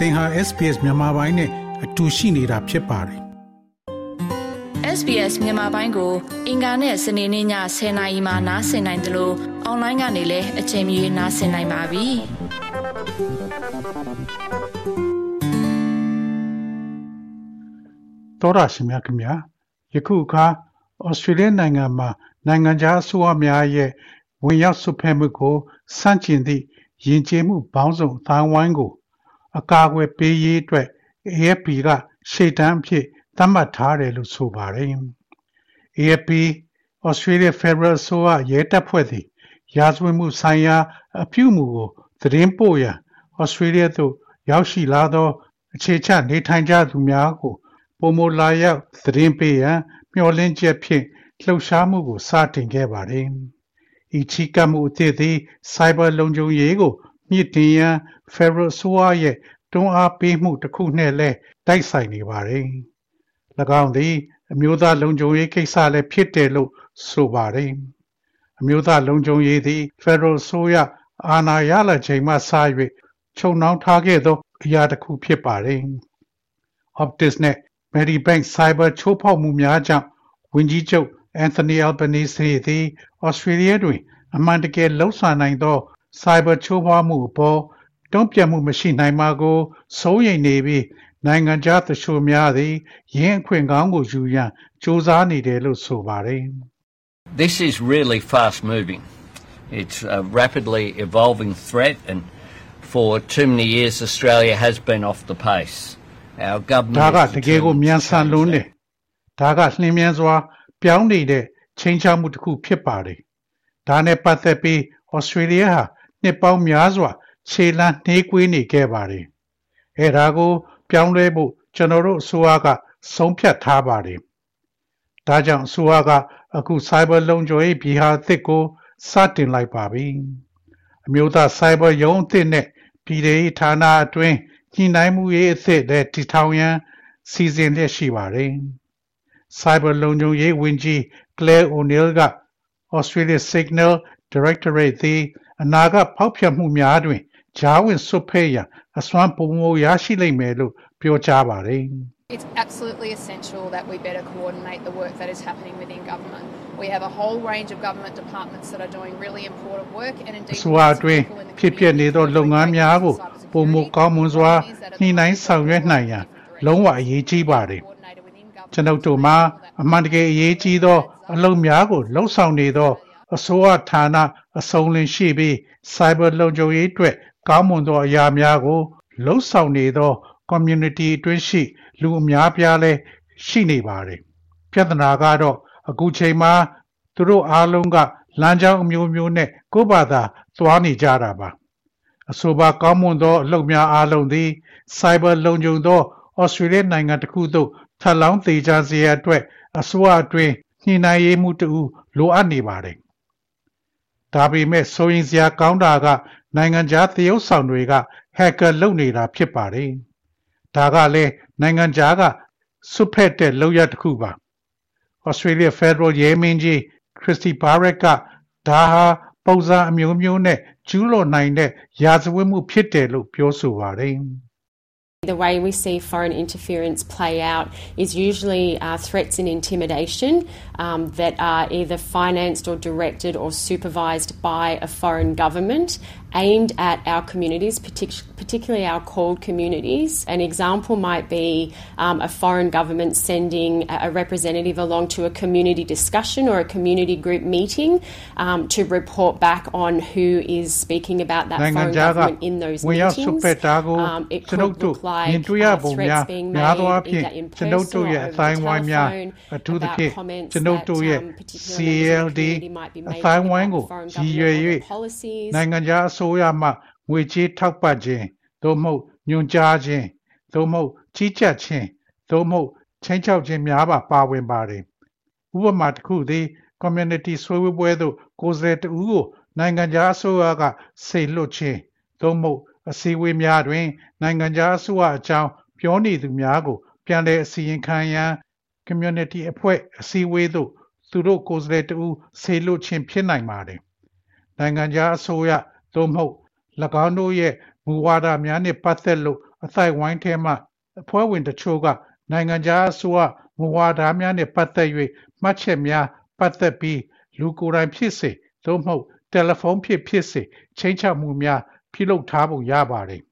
သင်ဟာ SPS မြန်မာပိုင်းနဲ့အတူရှိနေတာဖြစ်ပါတယ် SBS မြန်မာပိုင်းကို အင်ကာနဲ့စနေနေ့ည10:00နာရီမှနားဆင်နိုင်တယ်လို့အွန်လိုင်းကနေလည်းအချိန်မီနားဆင်နိုင်ပါပြီ။တော်ရရှိမြခင်ဗျာယခုအခါဩစတြေးလျနိုင်ငံမှာနိုင်ငံခြားအစိုးရများရဲ့ဝင်ရောက်ဆွဖက်မှုကိုစန့်ကျင်သည့်ယဉ်ကျေးမှုပေါင်းစုံအတိုင်းဝိုင်းကို အကာအကွယ်ပေးရေးအတွက် AFP ကရှေ့တန်းအဖြစ်သတ်မှတ်ထားတယ်လို့ဆိုပါတယ်။ AFP Australia Federal ဆိုရဲတပ်ဖွဲ့သည် ရာဇဝတ်မှုဆိုင်ရာ အပြုအမူကို သတင်းပို့ရန် Australia သို့ ရောက်ရှိလာသော အခြေချနေထိုင်ကြသူများကိုပုံမလာရောက်သတင်းပေးရန် မျှော်လင့်ချက်ဖြင့် လှုပ်ရှားမှုကို စတင်ခဲ့ပါတယ်။ဤချီကမှုအသည့်သည် cyber လုံခြုံရေးကို မြင့်တင်ရန် Federal ဆိုရရဲ့တွန်းအားပေးမှုတစ်ခုနဲ့လည်းတိုက်ဆိုင်နေပါတယ်။၎င်းသည် အမျိုးသားလုံခြုံရေးကိစ္စလည်းဖြစ်တယ်လို့ဆိုပါတယ်။အမျိုးသားလုံခြုံရေးသည် Federal ဆိုရအာဏာရလာချိန်မှစ၍ခြုံနှောင်းထားခဲ့သောအရာတစ်ခုဖြစ်ပါတယ်။ Optus နဲ့ Medibank Cyber ချိုးဖောက်မှုများကြောင့်ဝန်ကြီးချုပ် Anthony Albanese သည် Australia တွင် အမှန်တကယ်လှုပ်ဆောင်နိုင်သော Cyber ချိုးဖောက်မှုအပေါ်တုံ့ပြန်မှုမရှိနိုင်မှာကိုစိုးရိမ်နေပြီးနိုင်ငံခြားသရှိုးများသည်ရင်းအခွင့်ကောင်းကိုယူရန်စူးစမ်းနေတယ်လို့ဆိုပါတယ် This is really fast moving. It's a rapidly evolving threat and for too many years Australia has been off the pace. Our ဒါ government က is တကယ်ကို determined မြန် to ဆန် change လွန်း that. တယ်ဒါကနှင်းမြန်စွာ ပြောင်းနေတဲ့ချိန်ချမှုတစ်ခုဖြစ်ပါတယ်ဒါနဲ့ပတ်သက်ပြီးဩစတြေးလျဟာ နှစ်ပေါင်းများစွာခြေလမ်းနှေးကွေးနေခဲ့ပါတယ်အဲဒါကို ပြောင်းလဲဖို့ကျွန်တော်တို့အစိုးရကဆုံးဖြတ်ထားပါတယ်ဒါကြောင့်အစိုးရကအခု cyber လုံခြုံရေးပြည်ဟာအသစ်ကိုစတင်လိုက်ပါပြီအမျိုးသား cyber ရုံးအသစ်နဲ့ပြည်ထောင်ဌာနအတွင်းညှိနှိုင်းမှုရေးအသစ်နဲ့တည်ထောင်ရန်စီစဉ်လျက်ရှိပါတယ် cyber လုံခြုံရေးဝန်ကြီး Claire O'Neil က Australia Signal Directorate သည် အနာဂတ်ဖောက်ဖျက်မှုများတွင်ဂျားဝင်ဆွတ်ဖဲ့ရန်အစွမ်းပုံမရရှိလိမ့်မယ်လို့ပြောကြားပါတယ် It's absolutely essential that we better coordinate the work that is happening within government. We have a whole range of government departments that are doing really important work and အ indeed စိုးရအတွင်းဖြစ်ပျက်နေသောလုပ်ငန်းများကိုပုံမကောင်းမွန်စွာညှိနှိုင်းဆောင်ရွက်နိုင်ရန်လုံးဝအရေးကြီးပါတယ်ကျွန်ုပ်တို့မှာအမှန်တကယ်အရေးကြီးသောအလုပ်များကိုလှုပ်ဆောင်နေသော အစိုးရဌာနအစုံလင်ရှိပြီး cyber လုံခြုံရေးအတွက်ကောင်းမွန်သောအရာများကိုလှုပ်ဆောင်နေသော community အတွင်းရှိ လူအများပြားလည်းရှိနေပါတယ်ပြဿနာကတော့အခုချိန်မှာသူတို့အားလုံးကလမ်းကြောင်းအမျိုးမျိုးနဲ့ကိုယ့်ဘာသာသွားနေကြတာပါအဆိုပါကောင်းမွန်သောအလုပ်များအားလုံးသည် cyber လုံခြုံသောဩစတြေးလျနိုင်ငံတစ်ခုသို့ထပ်လောင်းသေးကြစေရန်အတွက်အစိုးရအတွင်းညှိနှိုင်းရေးမှုတူလိုအပ်နေပါတယ် ဒါပေမဲ့စိုးရင်စရာကောင်းတာက နိုင်ငံခြားသရုပ်ဆောင်တွေက hacker လုပ်နေတာဖြစ်ပါတယ်ဒါကလည်းနိုင်ငံခြားကစွတ်ဖက်တဲ့လုပ်ရတစ်ခုပါ Australia Federal ရဲမင်းကြီး Christy Barrett ကဒါဟာပုံစံအမျိုးမျိုးနဲ့ကျူးလွန်နိုင်တဲ့ရာဇဝတ်မှုဖြစ်တယ်လို့ပြောဆိုပါတယ် The way we see foreign interference play out is usually uh, threats and intimidation um, that are either financed or directed or supervised by a foreign government aimed at our communities, partic- particularly our called communities. An example might be um, a foreign government sending a a representative along to a community discussion or a community group meeting um, to report back on who is speaking about that နိုင်ငံ foreign ခြားက government in those ဝင်ရောက်ဆွတ် meetings. ဖက်တာကို Um, it ကျွန်ုပ် could တို့ look like မြင်တွေ့ရ uh, ပုံများ threats being များသော made အားဖြင့် either in ကျွန်ုပ် person တို့ or ရဲ့အ over တိုင်း the ဝိုင်းများ telephone အထူးသ about ဖြင့် comments ကျွန်ုပ်တို့ that ရဲ့ um, particular members of the CLD community might be အ making တိုင်းဝိုင်း about ကို the foreign ရည်ရွယ် government or ၍ their policies. နိုင်ငံခြားအစိုးရမှငွေကြေးထောက်ပံ့ခြင်းသို့မဟုတ်ညွှန်ကြားခြင်းသို့မဟုတ်ကြီးကြပ်ခြင်းသို့မဟုတ်ချင်းချောက်ခြင်းများပါပါဝင်ပါတယ်ဥပမာတစ်ခုသည် community ဆွေးနွေးပွဲသို့ကိုယ်စားလှယ်တဦးကိုနိုင်ငံခြားအစိုးရကစေလွှတ်ခြင်းသို့မဟုတ်အစည်းအဝေးများတွင် နိုင်ငံခြားအစိုးရအကြောင်းပြောနေသူများကို ပြန်လည်အစီရင်ခံရန် community အဖွဲ့အစည်းအဝေးသို့သူတို့ကိုယ်စားလှယ်တဦးစေလွှတ်ခြင်းဖြစ်နိုင်ပါတယ်နိုင်ငံခြားအစိုးရ သို့မဟုတ်၎င်းတို့ရဲ့မူဝါဒများနှင့်ပတ်သက်လို့အသိုက်ဝိုင်းထဲမှအဖွဲ့ဝင်တချို့ကနိုင်ငံခြားအစိုးရမူဝါဒများနှင့်ပတ်သက်၍မှတ်ချက်များပတ်သက်ပြီးလူကိုယ်တိုင်ဖြစ်စေသို့မဟုတ်တယ်လီဖုန်းဖြစ်ဖြစ်စေချိန်ချမှုများပြုလုပ်ထားပုံရပါတယ်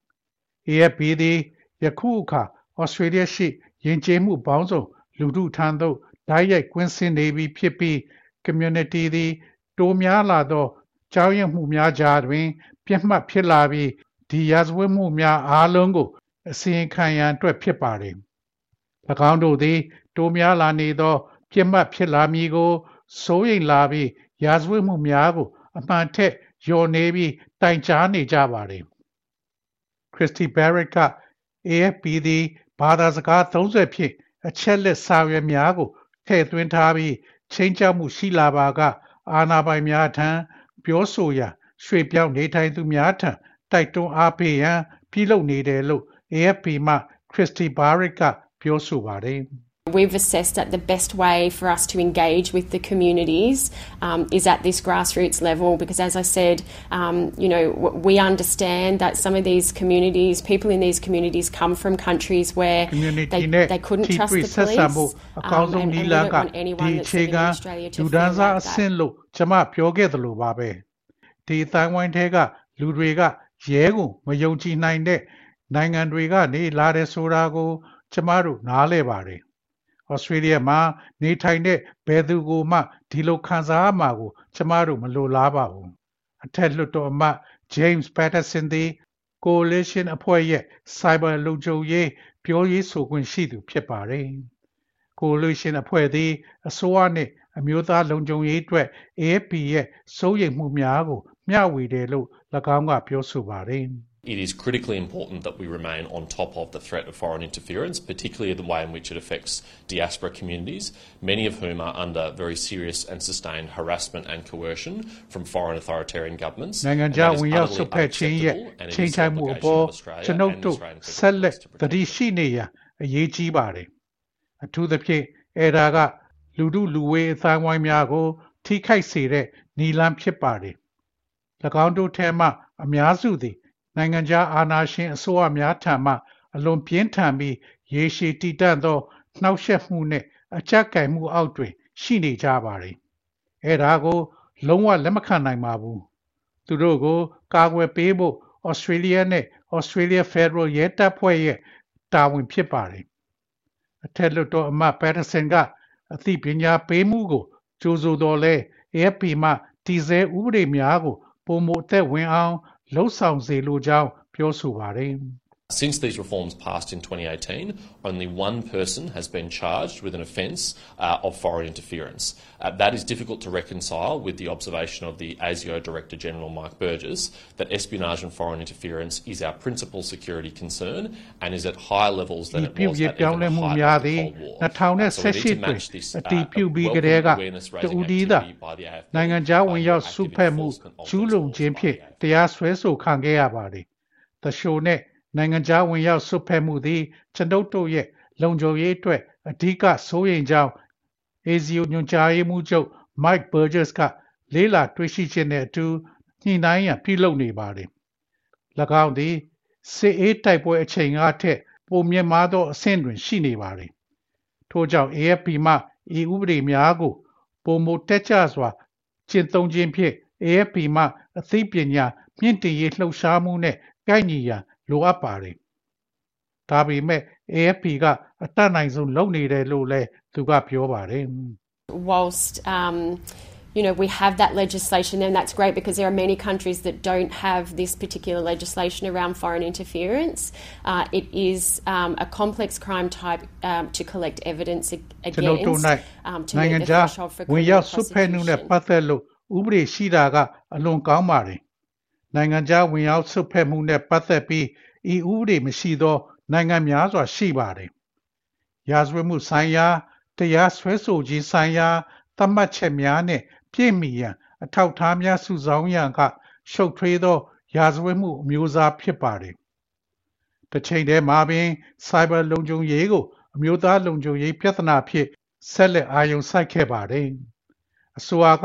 AFP သည်ယခုအခါဩစတြေးလျရှိယဉ်ကျေးမှုပေါင်းစုံ လူထုထံသို့ဓာတ်ရိုက်ကွင်းဆင်းနေပြီဖြစ်ပြီး community သည်တိုးများလာသော ကြောင်းရမှုများကြားတွင် ပြတ်မှတ်ဖြစ်လာပြီးဒီရာဇဝတ်မှုများအားလုံးကိုအစီရင်ခံရန်အတွက်ဖြစ်ပါတယ်။၎င်းတို့သည်တိုးများလာနေသော ပြတ်မှတ်ဖြစ်လာမည်ကိုစိုးရိမ်လာပြီးရာဇဝတ်မှုများကို အမှန်ထက်လျော်နေပြီးတိုင်ကြားနေကြပါတယ်။ Christy Barrett က AFP သည်ဘာသာစကား30ဖြင့်အချက်လက်စာရွက်များကိုထည့်သွင်းထားပြီးချိန်ချမှုရှိလာပါက အာဏာပိုင်များထံ ပြောဆိုရန်ရွှေ့ပြောင်းနေထိုင်သူများထံတိုက်တွန်းအားပေးရန်ပြုလုပ်နေတယ်လို့ AFP မှ Christy Barrett က ပြောဆိုပါတယ်။ We've assessed that the best way for us to engage with the communities um, is at this grassroots level because, as I said, um, you know, we understand that some of these communities, people in these communities, come from countries where they, they couldn't trust the police, um, and, and we don't want anyone that's living in Australia to feel like that. လို့ကျွန်မပြောခဲ့သလိုပါပဲဒီအတိုင်းဝိုင်းထဲကလူတွေကရဲကိုမယုံကြည်နိုင်တဲ့နိုင်ငံတွေကနေလာတဲ့ဆိုတာကိုကျမတို့နားလဲပါတယ်။ ဩစတြေးလျမှာနေထိုင်တဲ့ဘယ်သူကိုမှဒီလိုခံစားရမှာကိုကျမတို့မလိုလားပါဘူး။အထက်လွှတ်တော်အမတ် James Patterson သည် Coalition အဖွဲ့ရဲ့ Cyber လုံခြုံရေးပြောရေးဆိုခွင့်ရှိသူဖြစ်ပါတယ်။ Coalition အဖွဲ့သည်အစိုးရနှင့်အမျိုးသားလုံခြုံရေးအတွက် AFP ရဲ့စိုးရိမ်မှုများကို မျှဝေတယ်လို့၎င်းကပြောဆိုပါတယ်။ It is critically important that we remain on top of the threat of foreign interference, particularly the way in which it affects diaspora communities, many of whom are under very serious and sustained harassment and coercion from foreign authoritarian governments. နိုင်ငံခြားဝင်ရောက်ဆွတ်ဖက်ခြင်းရဲ့ချိန်ချိုင်မှုအပေါ်ကျွန်ုပ်တို့ဆက်လက်သတိရှိနေရန်အရေးကြီးပါတယ်။အထူးသဖြင့်အဲဒါကလူမှုလူဝေးအသိုင်းဝိုင်းများကို ထိခိုက်စေတဲ့နီလန်းဖြစ်ပါတယ်။၎င်းတို့ထဲမှအများစုသည် နိုင်ငံခြားအာဏာရှင်အစိုးရများထံမှ အလွန်ပြင်းထန်ပြီးရေရှည်တည်တံ့သောနှောက်ယှက်မှုနှင့်အကြက်ကင်မှုအောက်တွင် ရှိနေကြပါတယ်။အဲဒါကို လုံးဝလက်မခံနိုင်ပါဘူး။သူတို့ကို ကာကွယ်ပေးဖို့ဩစတြေးလျနဲ့ဩစတြေးလျဖက်ဒရယ်ရဲတပ်ဖွဲ့ရဲ့တာဝန်ဖြစ်ပါတယ်။အထက်လွှတ်တော်အမတ်ပက်တဆန်ကအသိပညာပေးမှုကိုကြိုးဆိုတော်လဲ AFP မှတည်ဆဲဥပဒေများကိုပုံမအသက်ဝင်အောင် လှုပ်ဆောင်စေလိုကြောင်းပြောဆိုပါတယ်။ Since these reforms passed in 2018, only one person has been charged with an offence uh, of foreign interference. Uh, that is difficult to reconcile with the observation of the ASIO Director General Mike Burgess that espionage and foreign interference is our principal security concern and is at higher levels than it was at even the height of the Cold War. Uh, so we need to match this uh, welcome awareness raising activity by the AFP နိုင်ငံခြားဝင်ရောက်စုဖက်မှုကျူးလွန်ခြင်းဖြင့်တရားစွဲဆိုခံခဲ့ရပါတယ်။တရှိုနဲ့ နိုင်ငံခြားဝင်ရောက်ဆွတ်ဖက်မှုသည်ကျွန်ုပ်တို့ရဲ့လုံခြုံရေးအတွက်အဓိကစိုးရိမ်ကြောင်း ASIO ညွှန်ကြားရေးမှူးချုပ် Mike Burgess ကလေးလာတွေ့ရှိခြင်းနဲ့အတူညှိနှိုင်းရန်ပြုလုပ်နေပါတယ်။၎င်းသည်စစ်အေးတိုက်ပွဲအချိန်အားထက်ပိုမြင့်မားသောအဆင့်တွင်ရှိနေပါတယ်။ထို့ကြောင့် AFP မှဤဥပဒေများကိုပုံမတက်ကြစွာကျင့်သုံးခြင်းဖြင့် AFP မှအသိပညာမြင့်တင်ရေးလှုပ်ရှားမှုနဲ့ကိုက်ညီရန် လိုအပ်ပါတယ်။ဒါပေမဲ့ AFP ကအတတ်နိုင်ဆုံးလုပ်နေတယ်လို့လည်းသူကပြောပါတယ်။ Whilst um you know, we have that legislation, and that's great because there are many countries that don't have this particular legislation around foreign interference. Uh, it is um, a complex crime type um, to collect evidence against um, to meet the threshold for criminal prosecution. ဥပဒေရှိတာကအလွန်ကောင်းပါတယ် နိုင်ငံခြားဝင်ရောက်ဆုတ်ဖက်မှုနဲ့ပတ်သက်ပြီးဤဥပဒေမရှိသော နိုင်ငံများစွာရှိပါတယ်။ရာဇဝတ်မှုဆိုင်ရာတရားစွဲဆိုခြင်းဆိုင်ရာသတ်မှတ်ချက်များနဲ့ပြည့်မီရန်အထောက်အထားများစုဆောင်းရန်ကရှုပ်ထွေးသော ရာဇဝတ်မှုအမျိုးအစားဖြစ်ပါတယ်။တစ်ချိန်တည်းမှာပင် cyber လုံခြုံရေးကိုအမျိုးသားလုံခြုံရေးပြဿနာဖြစ်ဆက်လက်အာရုံစိုက်ခဲ့ပါတယ်။အစိုးရက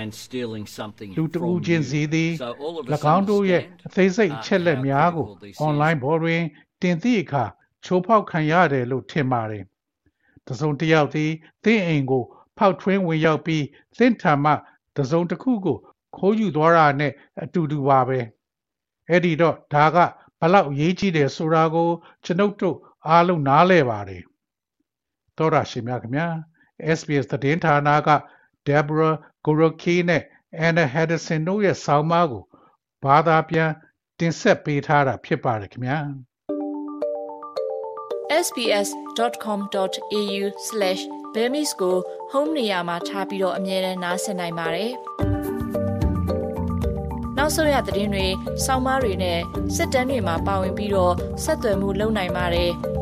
and stealing something လူတ from ဦးချင်းစီ you. သည် So all of us ၎င်းတို့ရဲ့ understand, အသေးစိတ် uh, အချက်လက် how များကို difficult this is. online ဘော်တွင် တင်သည့်အခါချိုးဖောက်ခံရတယ်လို့ထင်ပါတယ်။တစုံတစ်ယောက်သည်သင်အိမ်ကို ဖောက်ထွင်းဝင်ရောက်ပြီးသင်ထံမှတစုံတစ်ခုကို ခိုးယူသွားတာနဲ့အတူတူပါပဲ။အဲ့ဒီတော့ဒါကဘလောက်အရေးကြီးတယ်ဆိုတာကို ကျွန်ုပ်တို့အားလုံးနားလည်ပါတယ်။သောရရှင်များခင်ဗျာ SBS သတင်းဌာနက Deborah Goroki နဲ့ Anna Henderson တို့ရဲ့ဆောင်းပါးကိုဘာသာပြန်တင်ဆက်ပေးထားတာဖြစ်ပါတယ်ခင်ဗျာ sbs.com.au/bemis ကို home နေရာမှာထားပြီးတော့အမြဲတမ်းနှားဆင်နိုင်ပါတယ်။နောက်ဆုံးရသတင်းတွေ၊စောင်းမားတွေနဲ့စစ်တမ်းတွေမှာပါဝင်ပြီးတော့ဆက်သွယ်မှုလုပ်နိုင်ပါတယ်။